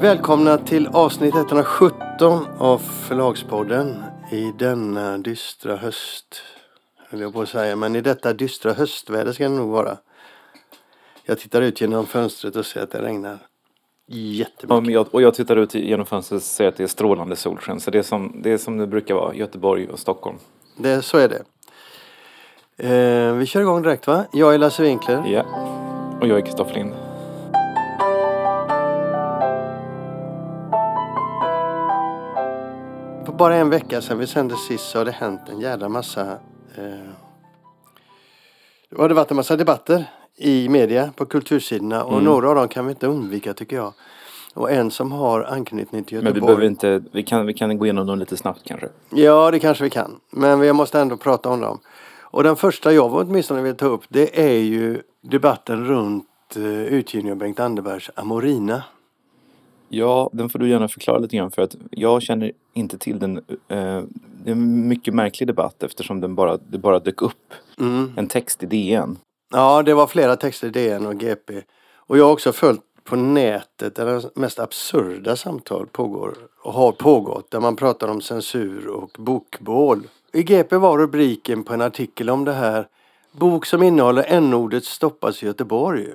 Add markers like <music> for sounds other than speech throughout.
Välkomna till avsnitt 117 av Förlagspodden i denna dystra höst, höll jag på att säga, men i detta dystra höstväder ska det nog vara. Jag tittar ut genom fönstret och ser att det regnar jättemycket. Ja, men jag, och jag tittar ut genom fönstret och ser att det är strålande solsken. Så det är som det, är som det brukar vara, Göteborg och Stockholm. Det, så är det. Eh, vi kör igång direkt va? Jag är Lasse Winkler. Ja. Och jag är Kristoffer Lind. Bara en vecka sedan vi sände sist så har det hänt en jävla massa eh, Det har det varit en massa debatter i media på kultursidorna och Mm. några av dem kan vi inte undvika tycker jag. Och en som har anknytning till Men Göteborg. vi behöver inte, vi kan, vi kan gå igenom dem lite snabbt kanske. Ja, det kanske vi kan. Men vi måste ändå prata om dem. Och den första jag åtminstone vill ta upp det är ju debatten runt eh, utgivningen av Bengt Anderbergs Amorina. Ja, den får du gärna förklara lite grann för att jag känner inte till den. Eh, det är en mycket märklig debatt eftersom den bara, det bara dök upp Mm. en text i DN. Ja, det var flera texter i DN och GP. Och jag har också följt på nätet där de mest absurda samtal pågår och har pågått. Där man pratar om censur och bokbål. I GP var rubriken på en artikel om det här. Bok som innehåller n-ordet stoppas i Göteborg.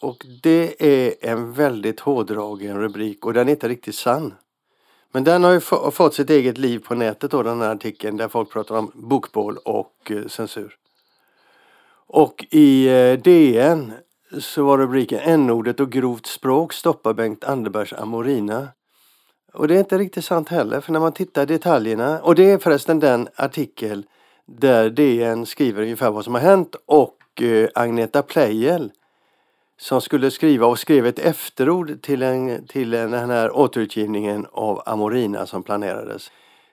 Och det är en väldigt hårdragen rubrik och den är inte riktigt sann. Men den har ju få- fått sitt eget liv på nätet då den här artikeln där folk pratar om bokbål och eh, censur. Och i eh, DN så var rubriken n-ordet och grovt språk stoppar Bengt Anderbergs Amorina. Och det är inte riktigt sant heller för när man tittar i detaljerna och det är förresten den artikel där DN skriver ungefär vad som har hänt och eh, Agneta Pleijel som skulle skriva och skrev ett efterord till, en, till en, den här återutgivningen av Amorina som planerades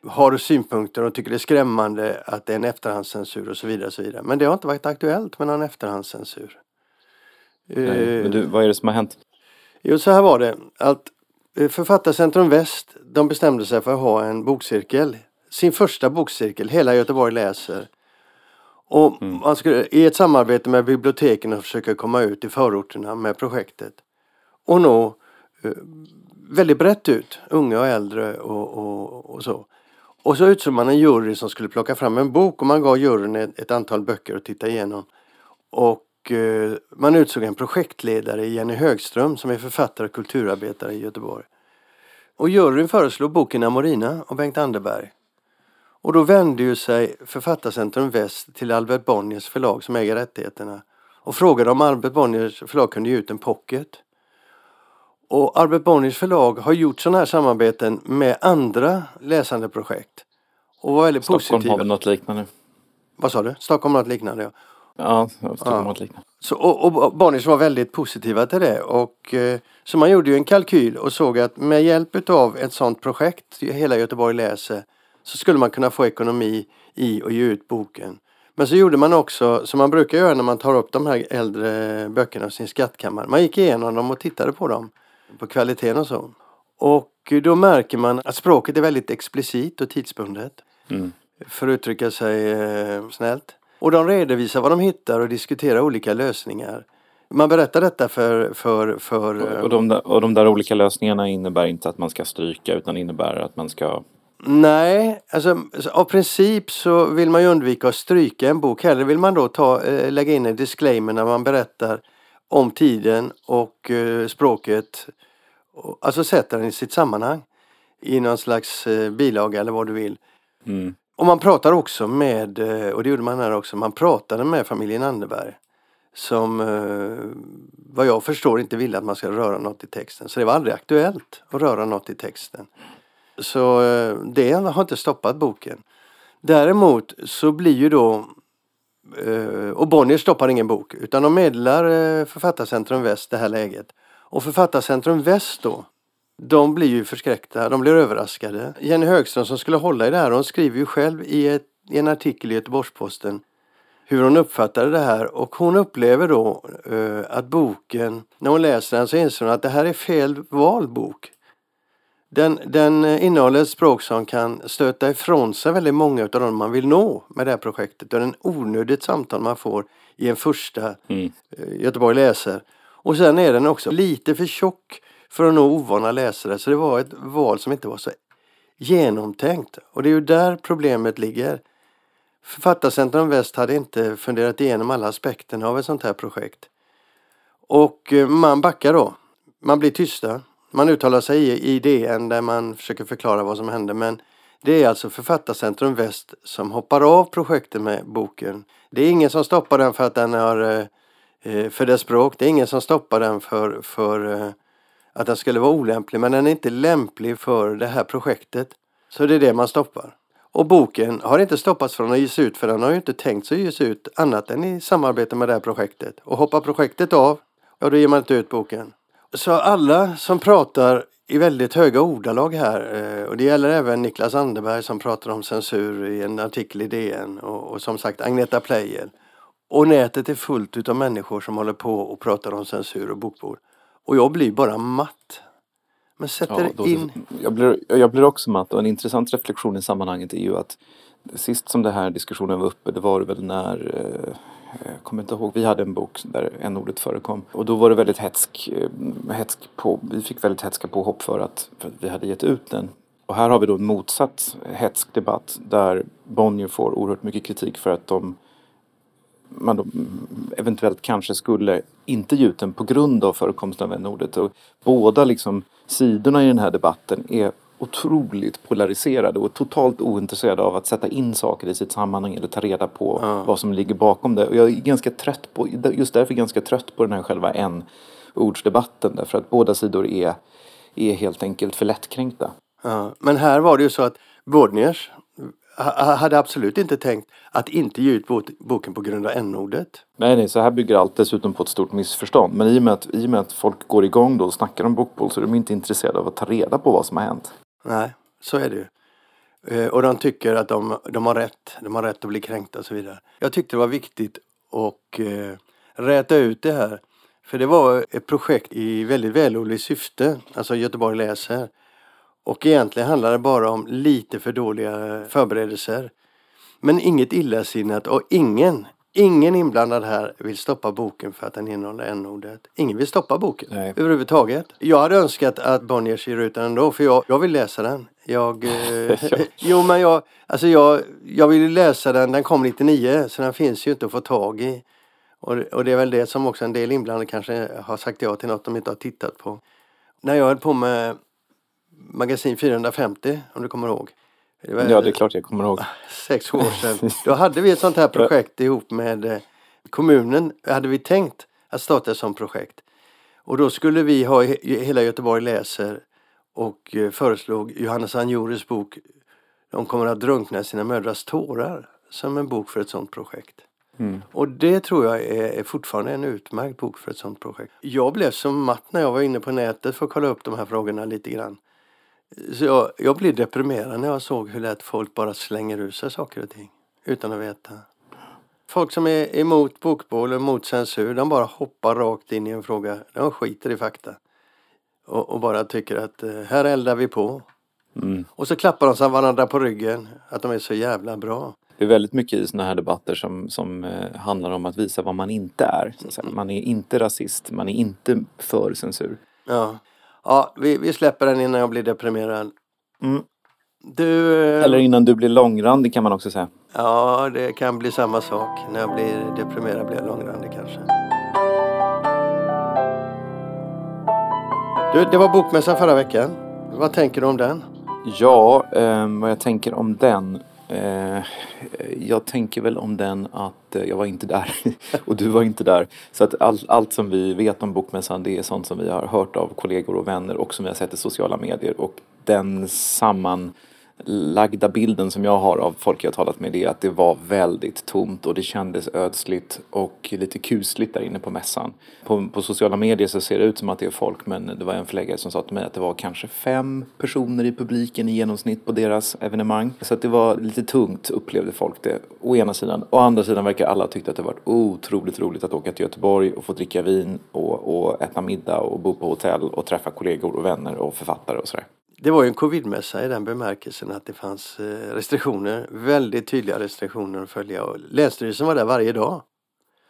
har synpunkter och tycker det är skrämmande att det är en efterhandscensur och så vidare. Och så vidare. Men det har inte varit aktuellt med någon efterhandscensur. Nej, Eh, Men du, vad är det som har hänt? Jo, så här var det. Att eh, Författarcentrum Väst, de bestämde sig för att ha en bokcirkel. Sin första bokcirkel, Hela Göteborg läser. Och man skulle i ett samarbete med biblioteken och försöka komma ut i förorterna med projektet. Och nå eh, väldigt brett ut, unga och äldre och, och, och så. Och så utsåg man en jury som skulle plocka fram en bok och man gav juryn ett, ett antal böcker att titta igenom. Och eh, man utsåg en projektledare, Jenny Högström, som är författare och kulturarbetare i Göteborg. Och juryn föreslog boken Amorina av Bengt Anderberg. Och då vände ju sig Författarcentrum Väst till Albert Bonniers förlag som äger rättigheterna och frågade om Albert Bonniers förlag kunde ge ut en pocket. Och Albert Bonniers förlag har gjort sådana här samarbeten med andra läsande projekt. Och var väldigt Stockholm positiva. har väl något liknande? Vad sa du? Stockholm har något liknande ja. Ja, Stockholm har något liknande. Så, och, och Bonniers var väldigt positiva till det. Och, eh, så man gjorde ju en kalkyl och såg att med hjälp av ett sådant projekt, Hela Göteborg läser, så skulle man kunna få ekonomi i att ge ut boken. Men så gjorde man också, som man brukar göra när man tar upp de här äldre böckerna ur sin skattkammare. Man gick igenom dem och tittade på dem, på kvaliteten och så. Och då märker man att språket är väldigt explicit och tidsbundet Mm. för att uttrycka sig eh, snällt. Och de redovisar vad de hittar och diskuterar olika lösningar. Man berättar detta för... för, för eh, Och, de där, och de där olika lösningarna innebär inte att man ska stryka utan innebär att man ska... Nej, alltså av princip så vill man ju undvika att stryka en bok. Hellre vill man då ta, eh, lägga in en disclaimer när man berättar om tiden och eh, språket. Alltså sätta den i sitt sammanhang. I någon slags eh, bilaga eller vad du vill. Mm. Och man pratar också med, och det gjorde man här också, man pratade med familjen Anderberg. Som vad jag förstår inte ville att man ska röra något i texten. Så det var aldrig aktuellt att röra något i texten. Så eh, det har inte stoppat boken. Däremot så blir ju då eh, och Bonnier stoppar ingen bok utan de meddelar eh, Författarcentrum Väst det här läget. Och Författarcentrum Väst då de blir ju förskräckta, de blir överraskade. Jenny Högström som skulle hålla i det här, hon skriver ju själv i, ett, i en artikel i Göteborgs-Posten hur hon uppfattade det här och hon upplever då eh, att boken, när hon läser den så inser hon att det här är fel vald bok. Den, den eh, innehåller ett språk som kan stöta ifrån sig väldigt många av de man vill nå med det här projektet. Det är en onödigt samtal man får i en första Mm. eh, Göteborg läser. Och sen är den också lite för tjock för att nå ovana läsare. Så det var ett val som inte var så genomtänkt. Och det är ju där problemet ligger. Författarcentrum Väst hade inte funderat igenom alla aspekterna av ett sånt här projekt. Och eh, man backar då. Man blir tysta. Man uttalar sig i DN där man försöker förklara vad som hände men det är alltså Författarcentrum Väst som hoppar av projektet med boken. Det är ingen som stoppar den för att den har eh, eh, för dess språk. Det är ingen som stoppar den för, för eh, att den skulle vara olämplig men den är inte lämplig för det här projektet. Så det är det man stoppar. Och boken har inte stoppats från att ges ut för den har ju inte tänkt sig att ges ut annat än i samarbete med det här projektet. Och hoppar projektet av, ja då ger man inte ut boken. Så alla som pratar i väldigt höga ordalag här eh, och det gäller även Niklas Anderberg som pratar om censur i en artikel i DN och, och som sagt Agneta Pleijel. Och nätet är fullt utav människor som håller på och pratar om censur och bokbord. Och jag blir bara matt. Men sätter ja, då, in... Jag blir, jag blir också matt och en intressant reflektion i sammanhanget är ju att sist som den här diskussionen var uppe det var väl när eh, jag kommer inte ihåg, vi hade en bok där en ordet förekom. Och då var det väldigt hetsk, Hätsk eh, hetsk på, vi fick väldigt hetska påhopp för att, för att vi hade gett ut den. Och här har vi då en motsatt hetsk debatt där Bonnier får oerhört mycket kritik för att de man då mm, eventuellt kanske skulle inte ge ut den på grund av förekomsten av n-ordet. Och båda liksom sidorna i den här debatten är otroligt polariserade och totalt ointresserade av att sätta in saker i sitt sammanhang eller ta reda på ja. vad som ligger bakom det. Och jag är ganska trött på, just därför ganska trött på den här själva en-ordsdebatten därför att båda sidor är, är helt enkelt för lättkränkta. Ja. Men här var det ju så att Bodniers hade absolut inte tänkt att inte ge ut boken på grund av n-ordet. Nej, nej, så här bygger allt dessutom på ett stort missförstånd. Men i och med att, i och med att folk går igång då och snackar om bokbål så är de inte intresserade av att ta reda på vad som har hänt. Nej, så är det ju. Eh, och de tycker att de, de har rätt. De har rätt att bli kränkta och så vidare. Jag tyckte det var viktigt att eh, räta ut det här. För det var ett projekt i väldigt vällovligt syfte. Alltså Göteborg läser. Och egentligen handlar det bara om lite för dåliga förberedelser. Men inget illasinnat och ingen, ingen inblandad här vill stoppa boken för att den innehåller n-ordet. Ingen vill stoppa boken Nej. överhuvudtaget. Jag hade önskat att Bonniers ger ut den ändå för jag, jag vill läsa den. Jag, eh, <laughs> <laughs> jo men jag, alltså jag, jag vill läsa den, den kom 99 så den finns ju inte att få tag i. Och, och det är väl det som också en del inblandade kanske har sagt ja till något de inte har tittat på. När jag höll på med Magasin 450 om du kommer ihåg. Det var, ja det är klart jag kommer ihåg. Sex år sedan. Då hade vi ett sånt här projekt ihop med eh, kommunen. Hade vi tänkt att starta ett sånt projekt. Och då skulle vi ha Hela Göteborg läser och eh, föreslog Johannes Anjoris bok De kommer att drunkna sina mödrars tårar som en bok för ett sånt projekt. Mm. Och det tror jag är, är, fortfarande en utmärkt bok för ett sånt projekt. Jag blev som matt när jag var inne på nätet för att kolla upp de här frågorna lite grann. Så jag, jag blev deprimerad när jag såg hur lätt folk bara slänger ur sig saker och ting utan att veta. Folk som är emot bokbål och emot censur, de bara hoppar rakt in i en fråga. De skiter i fakta. Och, och bara tycker att eh, här eldar vi på. Mm. Och så klappar de sig varandra på ryggen, att de är så jävla bra. Det är väldigt mycket i sådana här debatter som, som eh, handlar om att visa vad man inte är. Man är inte rasist, man är inte för censur. Ja. Ja, vi, vi släpper den innan jag blir deprimerad. Mm. Du... Eh, Eller innan du blir långrandig kan man också säga. Ja, det kan bli samma sak. När jag blir deprimerad blir jag långrandig kanske. Du, det var bokmässan förra veckan. Vad tänker du om den? Ja, eh, vad jag tänker om den. Eh, jag tänker väl om den att eh, jag var inte där <laughs> och du var inte där. Så att all, allt som vi vet om Bokmässan det är sånt som vi har hört av kollegor och vänner och som vi har sett i sociala medier. Och den samman lagda bilden som jag har av folk jag talat med är att det var väldigt tomt och det kändes ödsligt och lite kusligt där inne på mässan. På, på, sociala medier så ser det ut som att det är folk men det var en förläggare som sa till mig att det var kanske fem personer i publiken i genomsnitt på deras evenemang. Så att det var lite tungt upplevde folk det. Å ena sidan. Å andra sidan verkar alla tyckt att det varit otroligt roligt att åka till Göteborg och få dricka vin och, och äta middag och bo på hotell och träffa kollegor och vänner och författare och sådär. Det var ju en covidmässa i den bemärkelsen att det fanns eh, restriktioner, väldigt tydliga restriktioner att följa. Och Länsstyrelsen var där varje dag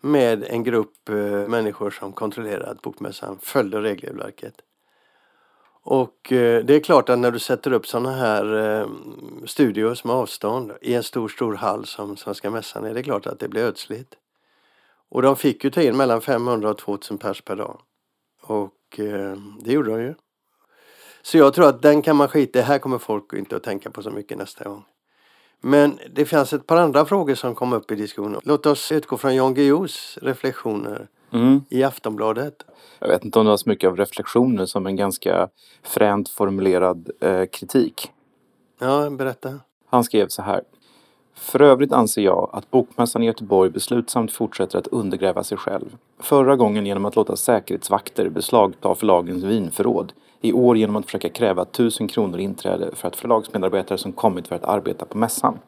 med en grupp eh, människor som kontrollerade att bokmässan följde regelverket. Och eh, det är klart att när du sätter upp sådana här studios med avstånd i en stor, stor hall som Svenska Mässan är det klart att det blir ödsligt. Och de fick ju ta in mellan 500 och 2000 pers per dag. Och det gjorde de ju. Så jag tror att den kan man skita i. Här kommer folk inte att tänka på så mycket nästa gång. Men det fanns ett par andra frågor som kom upp i diskussionen. Låt oss utgå från Jan Guillous reflektioner Mm. i Aftonbladet. Jag vet inte om det var så mycket av reflektioner som en ganska fränt formulerad eh, kritik. Ja, berätta. Han skrev så här. För övrigt anser jag att Bokmässan i Göteborg beslutsamt fortsätter att undergräva sig själv. Förra gången genom att låta säkerhetsvakter beslagta förlagens vinförråd. I år genom att försöka kräva 1000 kronor inträde för att förlagsmedarbetare som kommit för att arbeta på mässan.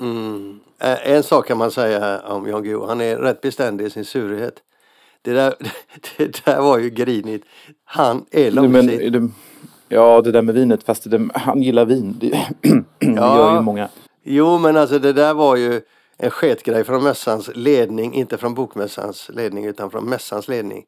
Mm. Eh, En sak kan man säga om Jan Guillou. Han är rätt beständig i sin surhet. Det där, <laughs> det där var ju grinigt. Han är Men, det, ja, det där med vinet, fast det, han gillar vin. Det, <clears throat> det gör ju många. Jo, men alltså det där var ju en sketgrej från mässans ledning, inte från bokmässans ledning utan från mässans ledning.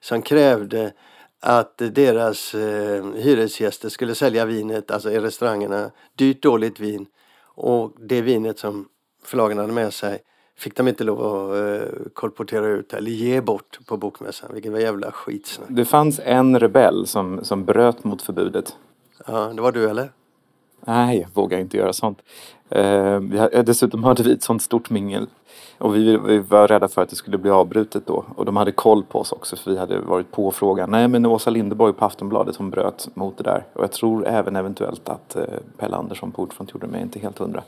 Som krävde att deras eh, hyresgäster skulle sälja vinet, alltså i restaurangerna, dyrt dåligt vin. Och det vinet som förlagen hade med sig fick de inte lov att eh, kolportera ut eller ge bort på bokmässan. Vilket var jävla skitsnack. Det fanns en rebell som, som bröt mot förbudet. Ja, det var du eller? Nej, jag vågar inte göra sånt. Eh, dessutom hade vi ett sånt stort mingel. Och vi, vi var rädda för att det skulle bli avbrutet då. Och de hade koll på oss också för vi hade varit på frågan. Nej men Åsa Linderborg på Aftonbladet hon bröt mot det där. Och jag tror även eventuellt att eh, Pelle Andersson på Ordfront gjorde mig inte helt hundra.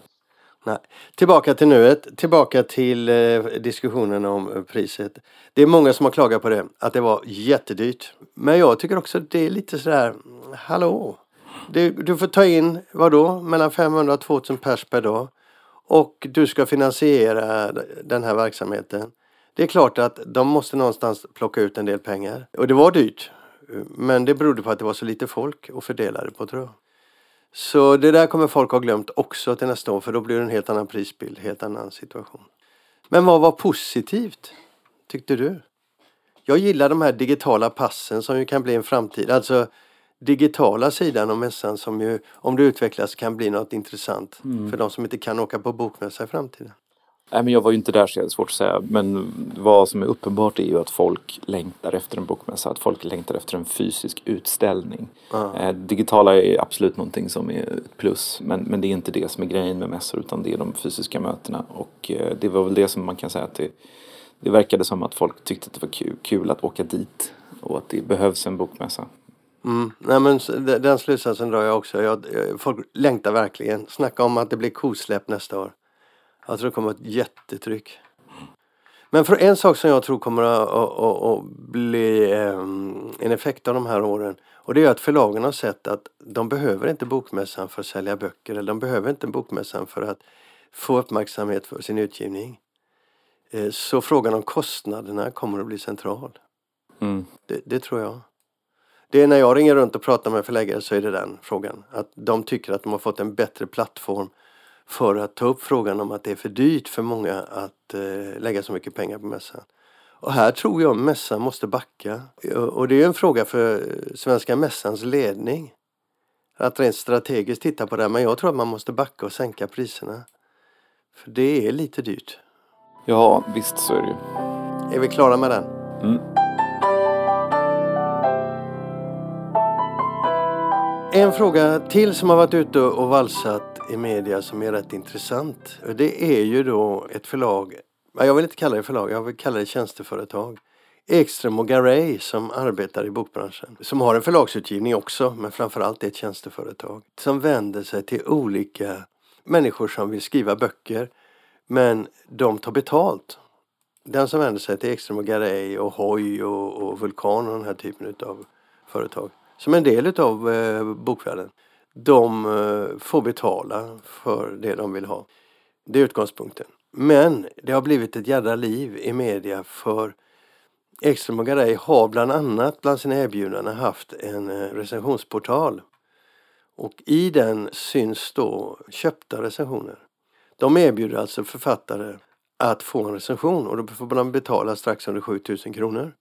Nej. Tillbaka till nuet, tillbaka till eh, diskussionen om eh, priset. Det är många som har klagat på det, att det var jättedyrt. Men jag tycker också att det är lite sådär, hallå? Du, du får ta in, vadå, mellan 500 och 2000 pers per dag. Och du ska finansiera den här verksamheten. Det är klart att de måste någonstans plocka ut en del pengar. Och det var dyrt. Men det berodde på att det var så lite folk att fördela det på tror jag. Så det där kommer folk ha glömt också till nästa år för då blir det en helt annan prisbild, helt annan situation. Men vad var positivt? Tyckte du? Jag gillar de här digitala passen som ju kan bli en framtid. Alltså digitala sidan av mässan som ju om det utvecklas kan bli något intressant för de som inte kan åka på bokmässa i framtiden. Nej men jag var ju inte där så det är svårt att säga. Men vad som är uppenbart är ju att folk längtar efter en bokmässa. Att folk längtar efter en fysisk utställning. Ja. Eh, digitala är absolut någonting som är ett plus. Men, men det är inte det som är grejen med mässor utan det är de fysiska mötena. Och eh, det var väl det som man kan säga att det, det verkade som att folk tyckte att det var kul, kul att åka dit. Och att det behövs en bokmässa. Mm. Nej, men den slutsatsen drar jag också. Jag, jag- folk längtar verkligen. Snacka om att det blir kosläpp nästa år. Jag tror det kommer ett jättetryck. Men för en sak som jag tror kommer att, att, att, att bli ehm, en effekt av de här åren och det är att förlagen har sett att de behöver inte bokmässan för att sälja böcker eller de behöver inte bokmässan för att få uppmärksamhet för sin utgivning. Eh, Så frågan om kostnaderna kommer att bli central. Mm. Det, det tror jag. Det är när jag ringer runt och pratar med förläggare så är det den frågan. Att de tycker att de har fått en bättre plattform för att ta upp frågan om att det är för dyrt för många att eh, lägga så mycket pengar på mässan. Och här tror jag mässan måste backa. Och det är en fråga för Svenska mässans ledning. Att rent strategiskt titta på det här. Men jag tror att man måste backa och sänka priserna. För det är lite dyrt. Ja, visst så är det ju. Är vi klara med den? Mm. En fråga till som har varit ute och valsat i media som är rätt intressant. Det är ju då ett förlag, jag vill inte kalla det förlag, jag vill kalla det tjänsteföretag. Ekström och Garay som arbetar i bokbranschen. Som har en förlagsutgivning också, men framförallt är ett tjänsteföretag. Som vänder sig till olika människor som vill skriva böcker. Men de tar betalt. Den som vänder sig till Ekström och Garay och Hoy och, och Vulkan och den här typen av företag. Som en del utav eh, bokvärlden. De eh, får betala för det de vill ha. Det är utgångspunkten. Men det har blivit ett jädra liv i media för Ekström och Garay har bland annat bland sina erbjudanden haft en eh, recensionsportal. Och i den syns då köpta recensioner. De erbjuder alltså författare att få en recension och då får man betala strax under 7000 kronor.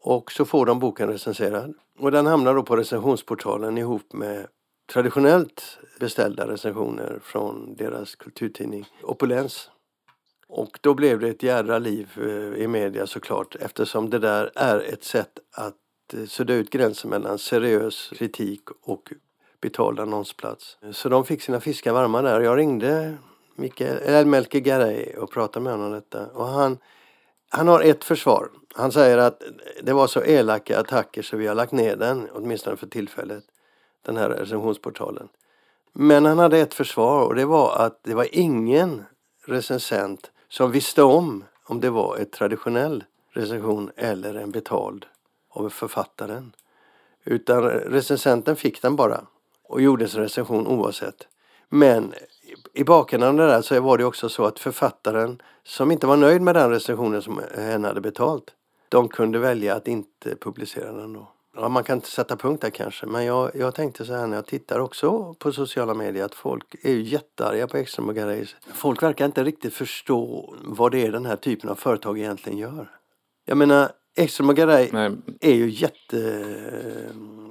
Och så får de boken recenserad. Och den hamnar då på recensionsportalen ihop med traditionellt beställda recensioner från deras kulturtidning Opulens. Och då blev det ett jädra liv eh, i media såklart eftersom det där är ett sätt att eh, sudda ut gränsen mellan seriös kritik och betald annonsplats. Så de fick sina fiskar varma där. Jag ringde Mikael, Melker Garay och pratade med honom om detta. Och han, han har ett försvar. Han säger att det var så elaka attacker så vi har lagt ner den, åtminstone för tillfället, den här recensionsportalen. Men han hade ett försvar och det var att det var ingen recensent som visste om om det var en traditionell recension eller en betald av författaren. Utan recensenten fick den bara och gjorde sin recension oavsett. Men i bakgrunden av det där så var det också så att författaren som inte var nöjd med den recensionen som hen hade betalt, de kunde välja att inte publicera den då. Ja, man kan inte sätta punkt där kanske, men jag, jag tänkte så här när jag tittar också på sociala medier att folk är ju jättearga på Ekström och Garreis. Folk verkar inte riktigt förstå vad det är den här typen av företag egentligen gör. Jag menar, Ekström och Garay är ju jätte...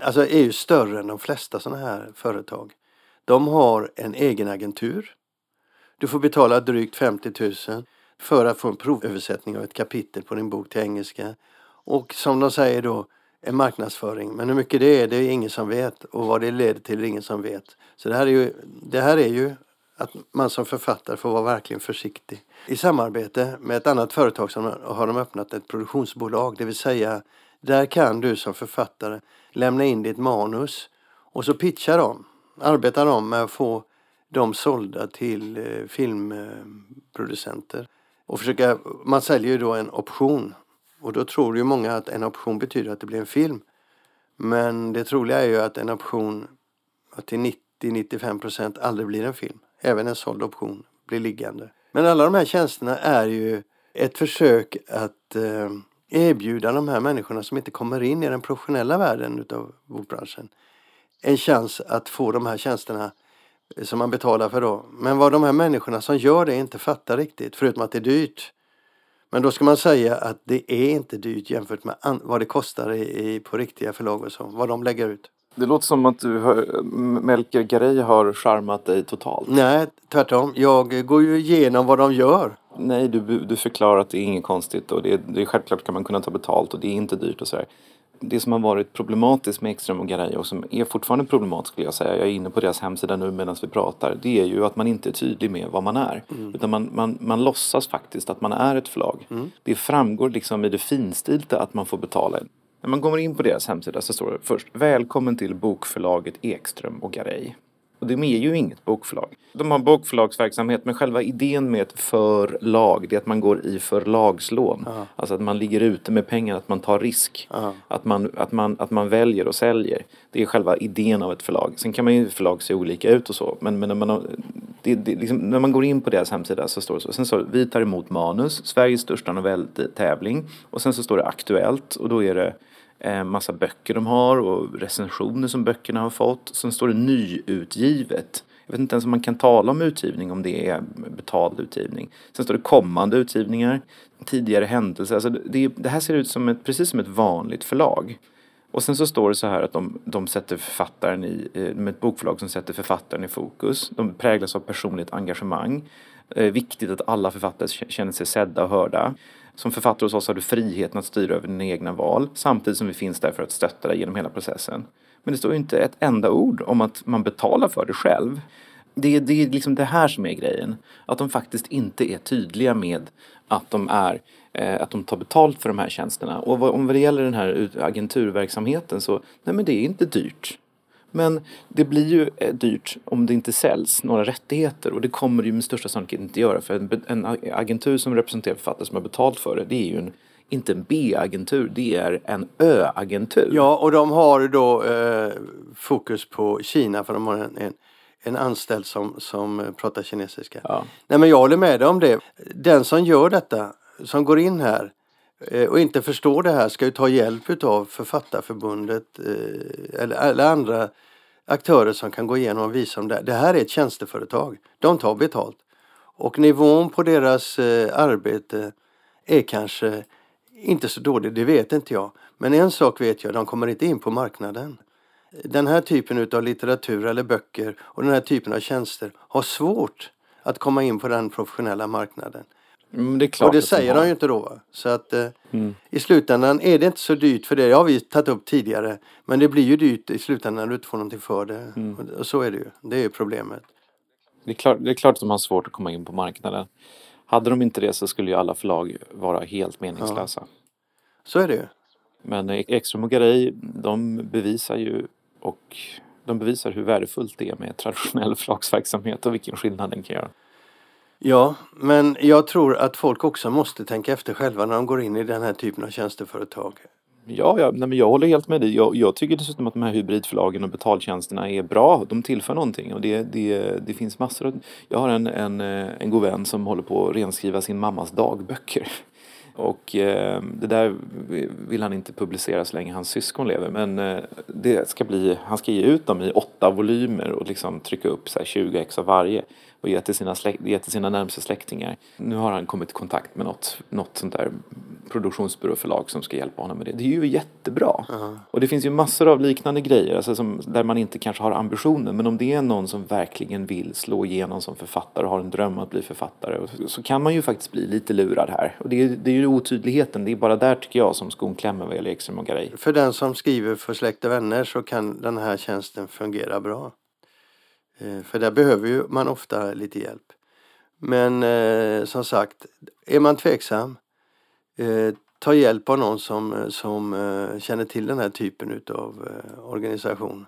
Alltså är ju större än de flesta sådana här företag. De har en egen agentur. Du får betala drygt 50 000 för att få en provöversättning av ett kapitel på din bok till engelska. Och som de säger då, en marknadsföring. Men hur mycket det är, det är ingen som vet. Och vad det leder till, det är ingen som vet. Så det här är ju, det här är ju att man som författare får vara verkligen försiktig. I samarbete med ett annat företag som har de öppnat ett produktionsbolag. Det vill säga, där kan du som författare lämna in ditt manus och så pitchar de, arbetar de med att få dem sålda till eh, filmproducenter. Och försöka, man säljer ju då en option och då tror ju många att en option betyder att det blir en film. Men det troliga är ju att en option att till 90-95 procent aldrig blir en film. Även en såld option blir liggande. Men alla de här tjänsterna är ju ett försök att eh, erbjuda de här människorna som inte kommer in i den professionella världen utav bokbranschen en chans att få de här tjänsterna som man betalar för då. Men vad de här människorna som gör det inte fattar riktigt, förutom att det är dyrt, men då ska man säga att det är inte dyrt jämfört med vad det kostar i, i på riktiga förlag och så, vad de lägger ut. Det låter som att du har, Melker Garay har charmat dig totalt. Nej, tvärtom. Jag går ju igenom vad de gör. Nej, du, du förklarar att det är inget konstigt och det, det är självklart kan man kunna ta betalt och det är inte dyrt och sådär det som har varit problematiskt med Ekström och Garay och som är fortfarande problematiskt skulle jag säga, jag är inne på deras hemsida nu medan vi pratar, det är ju att man inte är tydlig med vad man är. Mm. Utan man, man, man låtsas faktiskt att man är ett förlag. Mm. Det framgår liksom i det finstilta att man får betala. När man kommer in på deras hemsida så står det först Välkommen till bokförlaget Ekström och Garay. Och de är ju inget bokförlag. De har bokförlagsverksamhet men själva idén med ett förlag det är att man går i förlagslån. Aha. Alltså att man ligger ute med pengar, att man tar risk. Att man, att, man, att man väljer och säljer. Det är själva idén av ett förlag. Sen kan man ju förlag se olika ut och så. Men, men när, man, det, det, liksom, när man går in på deras hemsida så står det så. Sen står det vi tar emot manus, Sveriges största novelltävling. Och sen så står det aktuellt och då är det Eh, massa böcker de har och recensioner som böckerna har fått. Sen står det nyutgivet. Jag vet inte ens om man kan tala om utgivning om det är betald utgivning. Sen står det kommande utgivningar, tidigare händelser. Alltså det, det här ser ut som ett, precis som ett vanligt förlag. Och sen så står det så här att de, de sätter författaren i, eh, De är ett bokförlag som sätter författaren i fokus. De präglas av personligt engagemang. Eh, viktigt att alla författare känner sig sedda och hörda. Som författare hos oss har du friheten att styra över dina egna val samtidigt som vi finns där för att stötta dig genom hela processen. Men det står ju inte ett enda ord om att man betalar för det själv. Det, det är liksom det här som är grejen. Att de faktiskt inte är tydliga med att de, är, eh, att de tar betalt för de här tjänsterna. Och vad, om det gäller den här agenturverksamheten så, nej men det är inte dyrt. Men det blir ju eh, dyrt om det inte säljs några rättigheter och det kommer det ju med största sannolikhet inte göra för en, agentur som representerar författare som har betalt för det, det är ju en, inte en B-agentur, det är en Ö-agentur. Ja, och de har då eh, fokus på Kina för de har en, en, en anställd som, som pratar kinesiska. Ja. Nej men jag håller med dig om det. Den som gör detta, som går in här eh, Eh, och inte förstår det här ska ju ta hjälp av Författarförbundet eh, eller, andra aktörer som kan gå igenom och visa om det. Det här är ett tjänsteföretag. De tar betalt. Och nivån på deras eh, arbete är kanske inte så dålig, det vet inte jag. Men en sak vet jag, de kommer inte in på marknaden. Den här typen av litteratur eller böcker och den här typen av tjänster har svårt att komma in på den professionella marknaden. Mm, det och det de säger har. de ju inte då. Va? Så att eh, Mm. i slutändan är det inte så dyrt för det. Det har vi tagit upp tidigare. Men det blir ju dyrt i slutändan när du inte får någonting för det. Mm. Och, och så är det ju. Det är ju problemet. Det är, klart, det är klart att de har svårt att komma in på marknaden. Hade de inte det så skulle ju alla förlag vara helt meningslösa. Så är det ju. Men eh, Ekström och Garay, de bevisar ju och de bevisar hur värdefullt det är med traditionell förlagsverksamhet och vilken skillnad den kan göra. Ja, men jag tror att folk också måste tänka efter själva när de går in i den här typen av tjänsteföretag. Ja, ja nej, men jag håller helt med dig. Jag, jag tycker dessutom att de här hybridförlagen och betaltjänsterna är bra. De tillför någonting och det, det, det finns massor av... Jag har en, en, eh, en god vän som håller på att renskriva sin mammas dagböcker. Och eh, det där vill han inte publicera så länge hans syskon lever. Men eh, det ska bli, han ska ge ut dem i åtta volymer och liksom trycka upp så här 20 ex av varje. Och ge till sina, släkt, ge till sina närmsta släktingar. Nu har han kommit i kontakt med något, något sånt där produktionsbyråförlag som ska hjälpa honom med det. Det är ju jättebra. Och det finns ju massor av liknande grejer alltså som, där man inte kanske har ambitionen. Men om det är någon som verkligen vill slå igenom som författare och har en dröm att bli författare. så kan man ju faktiskt bli lite lurad här. Och det är, det är ju otydligheten. Det är bara där tycker jag som skon klämmer vad gäller Ekström och Garay. För den som skriver för släkt och vänner så kan den här tjänsten fungera bra. Eh, för där behöver ju man ofta lite hjälp. Men eh, som sagt, är man tveksam, eh, ta hjälp av någon som, som eh, känner till den här typen utav eh, organisation.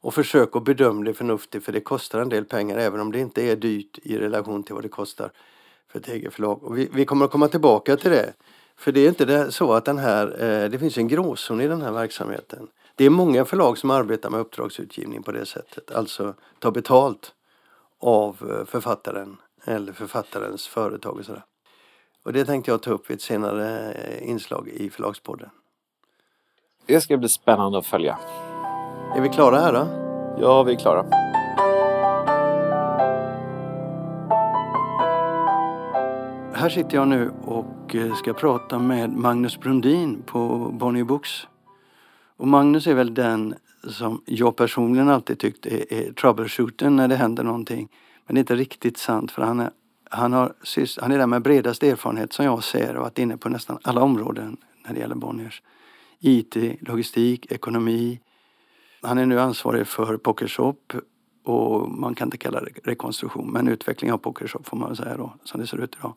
Och försök att bedöma det förnuftigt för det kostar en del pengar även om det inte är dyrt i relation till vad det kostar för ett eget förlag. Och vi, vi kommer att komma tillbaka till det. För det är inte det, så att den här, eh, det finns en gråzon i den här verksamheten. Det är många förlag som arbetar med uppdragsutgivning på det sättet. Alltså ta betalt av eh, författaren eller författarens företag och sådär. Och det tänkte jag ta upp i ett senare eh, inslag i Förlagspodden. Det ska bli spännande att följa. Är vi klara här då? Ja, vi är klara. Här sitter jag nu och eh, ska prata med Magnus Brundin på Bonnier Books. Och Magnus är väl den som jag personligen alltid tyckt är, är troubleshooten när det händer någonting. Men det är inte riktigt sant för han är, han, har, han är den med bredast erfarenhet som jag ser och varit inne på nästan alla områden när det gäller Bonniers. IT, logistik, ekonomi. Han är nu ansvarig för Pokershop och man kan inte kalla det rekonstruktion men utveckling av Pokershop får man väl säga då som det ser ut idag.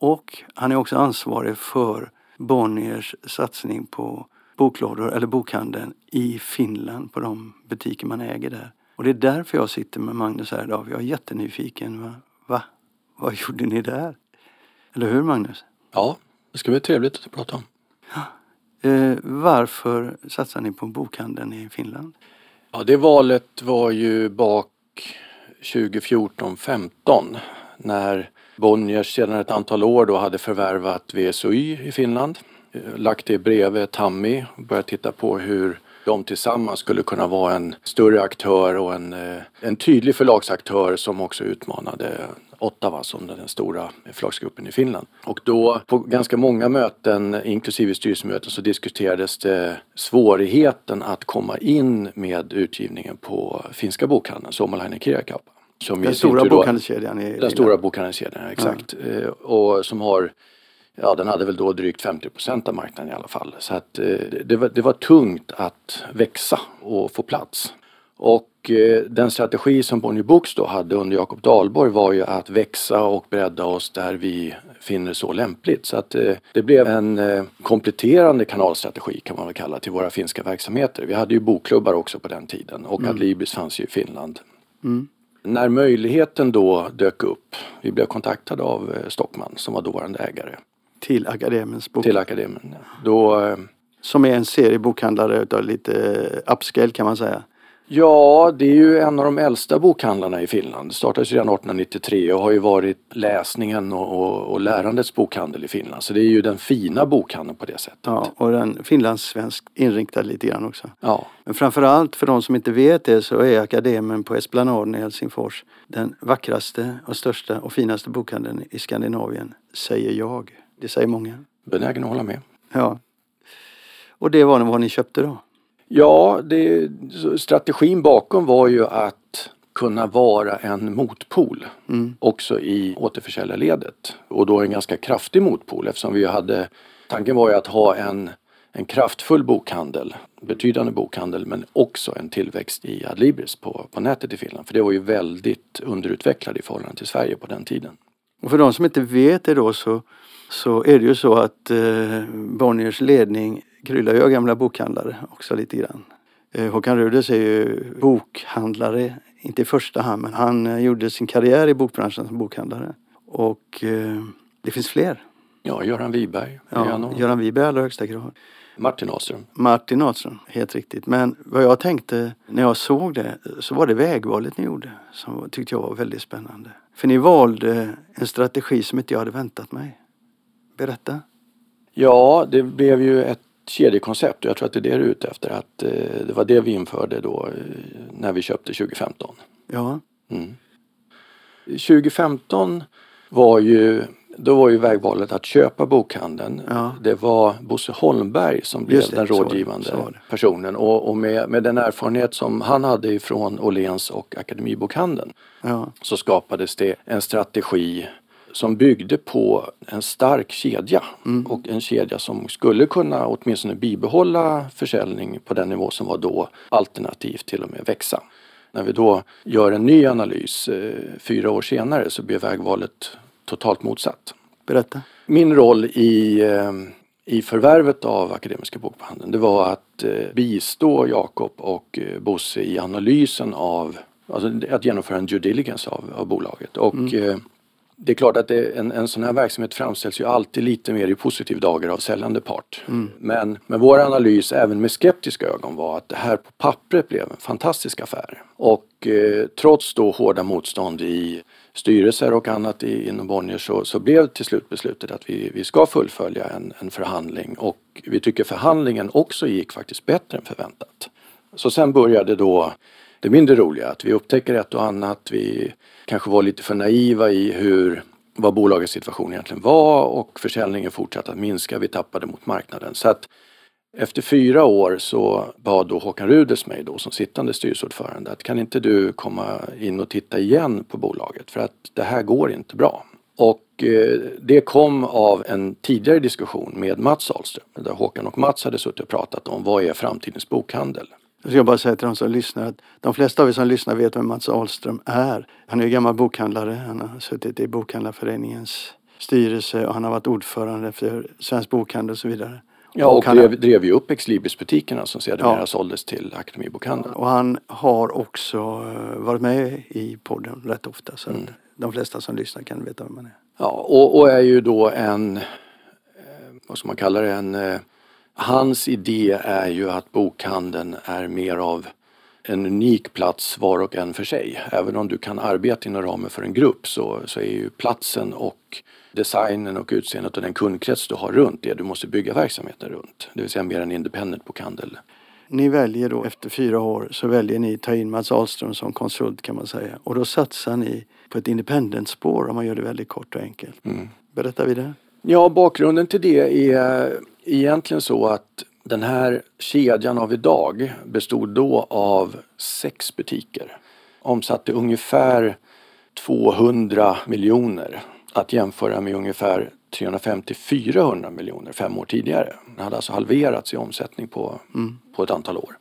Och han är också ansvarig för Bonniers satsning på boklådor eller bokhandeln i Finland på de butiker man äger där. Och det är därför jag sitter med Magnus här idag. Jag är jättenyfiken. Va? Va? Vad gjorde ni där? Eller hur Magnus? Ja, det ska bli trevligt att prata om. Eh, varför satsar ni på bokhandeln i Finland? Ja, det valet var ju bak 2014-15 när Bonniers sedan ett antal år då hade förvärvat VSOY i Finland. Eh, Lagt det bredvid Tammi och börjat titta på hur de tillsammans skulle kunna vara en större aktör och en, eh, en tydlig förlagsaktör som också utmanade Ottawa som den stora förlagsgruppen i Finland. Och då på ganska många möten, inklusive styrelsemöten, så diskuterades det svårigheten att komma in med utgivningen på finska bokhandeln, Suomalainen. Som i Den stora bokhandelskedjan i Den stora bokhandelskedjan, exakt. Eh, Och som har Ja, den hade väl då drygt 50 procent av marknaden i alla fall. Så att eh, det, var, det var tungt att växa och få plats. Och eh, den strategi som Bonnier Books då hade under Jakob Dahlborg var ju att växa och bredda oss där vi finner så lämpligt. Så att eh, det blev en kompletterande kanalstrategi kan man väl kalla till våra finska verksamheter. Vi hade ju bokklubbar också på den tiden och Adlibris fanns ju i Finland. När möjligheten då dök upp, vi blev kontaktade av Stockman som var dåvarande ägare Till Akademens bok. till akademin. Då, eh, Som är en serie bokhandlare utav lite upscale kan man säga. ja, det är ju en av de äldsta bokhandlarna i Finland. Det startades redan 1893 och har ju varit läsningen och, och, och lärandets bokhandel i Finland. Så det är ju den fina bokhandeln på det sättet. Ja, och den finlandssvensk inriktad lite grann också. Ja, Men framförallt för de som inte vet det så är Akademin på Esplanaden i Helsingfors den vackraste och största och finaste bokhandeln i Skandinavien, säger jag. Det säger många. benägen att hålla med. Ja. Och det var vad ni köpte då? Ja, det, strategin bakom var ju att kunna vara en motpol mm. också i återförsäljarledet. Och då en ganska kraftig motpol eftersom vi hade Tanken var ju att ha en, en kraftfull bokhandel, betydande bokhandel men också en tillväxt i Adlibris på, på nätet i Finland. För det var ju väldigt underutvecklad i förhållande till Sverige på den tiden. Och för de som inte vet det då så, så är det ju så att eh, Bonniers ledning kryllar ju av gamla bokhandlare också lite grann. Eh, Håkan Ruders är ju bokhandlare, inte i första hand men han eh, gjorde sin karriär i bokbranschen som bokhandlare. Och eh, det finns fler. Ja, Göran Wiberg. Ja, Göran Wiberg i allra högsta grad. Martin Ahlström. Martin Ahlström, helt riktigt. Men vad jag tänkte när jag såg det så var det vägvalet ni gjorde som tyckte jag var väldigt spännande. För ni valde en strategi som inte jag hade väntat mig. Berätta. Ja, det blev ju ett kedjekoncept och jag tror att det är det du är ute efter. Att eh, det var det vi införde då eh, när vi köpte 2015. Ja. Mm. 2015 var ju då var ju vägvalet att köpa bokhandeln. Ja. Det var Bosse Holmberg som blev det, den rådgivande så, så personen och, och med, med, den erfarenhet som han hade ifrån Åhléns och Akademibokhandeln ja. så skapades det en strategi som byggde på en stark kedja mm. och en kedja som skulle kunna åtminstone bibehålla försäljning på den nivå som var då alternativt till och med växa. När vi då gör en ny analys eh, fyra år senare så blir vägvalet totalt motsatt. Berätta. Min roll i, eh, i förvärvet av Akademiska bokhandeln det var att eh, bistå Jakob och eh, Bosse i analysen av, alltså att genomföra en due diligence av, av bolaget. Och mm. Det är klart att det, en, en sån här verksamhet framställs ju alltid lite mer i positiv dager av säljande part. Mm. Men, men vår analys, även med skeptiska ögon, var att det här på pappret blev en fantastisk affär. Och eh, trots då hårda motstånd i styrelser och annat i, inom Bonnier så, så blev till slut beslutet att vi, vi ska fullfölja en, en förhandling och vi tycker förhandlingen också gick faktiskt bättre än förväntat. Så sen började då det mindre roliga, att vi upptäcker ett och annat. Vi kanske var lite för naiva i hur vad bolagets situation egentligen var och försäljningen fortsatte att minska. Vi tappade mot marknaden. Så att efter fyra år så bad då Håkan Ruders mig då som sittande styrelseordförande att kan inte du komma in och titta igen på bolaget för att det här går inte bra. Och eh, det kom av en tidigare diskussion med Mats Ahlström där Håkan och Mats hade suttit och pratat om vad är framtidens bokhandel. Jag ska bara säga till de som lyssnar att de flesta av er som lyssnar vet vem Mats Ahlström är. Han är ju gammal bokhandlare. Han har suttit i Bokhandlarföreningens styrelse och han har varit ordförande för Svensk Bokhandel och så vidare. Ja, och, och han, drev, drev ju upp Exlibris-butikerna som sedermera ja. såldes till Akademibokhandeln. Och han har också eh, varit med i podden rätt ofta så mm. de flesta som lyssnar kan veta vem man är. Ja, och, och är ju då en, eh, vad ska man kalla det, en eh, Hans idé är ju att bokhandeln är mer av en unik plats var och en för sig. Även om du kan arbeta inom ramen för en grupp så, så är ju platsen och designen och utseendet och den kundkrets du har runt det du måste bygga verksamheten runt. Det vill säga mer en independent bokhandel. Ni väljer då efter fyra år så väljer ni ta in Mats Ahlström som konsult kan man säga. Och då satsar ni på ett independent spår om man gör det väldigt kort och enkelt. Mm. Berätta vidare. Ja, bakgrunden till det är egentligen så att den här kedjan av idag bestod då av sex butiker. Omsatte ungefär 200 miljoner att jämföra med ungefär 350-400 miljoner fem år tidigare. Den hade alltså halverats i omsättning på, mm. på ett antal år.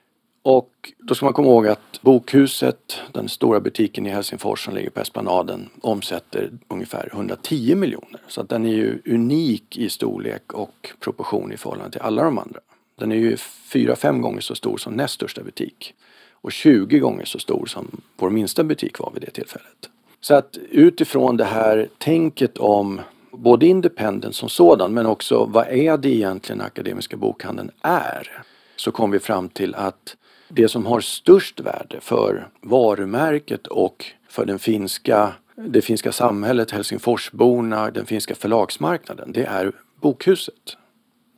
Och då ska man komma ihåg att Bokhuset, den stora butiken i Helsingfors som ligger på Esplanaden, omsätter ungefär 110 miljoner. Så att den är ju unik i storlek och proportion i förhållande till alla de andra. Den är ju fyra, fem gånger så stor som näst största butik och 20 gånger så stor som vår minsta butik var vid det tillfället. Så att utifrån det här tänket om både independent som sådan men också vad är det egentligen Akademiska bokhandeln är? Så kom vi fram till att det som har störst värde för varumärket och för den finska, det finska samhället, Helsingforsborna, den finska förlagsmarknaden, det är bokhuset.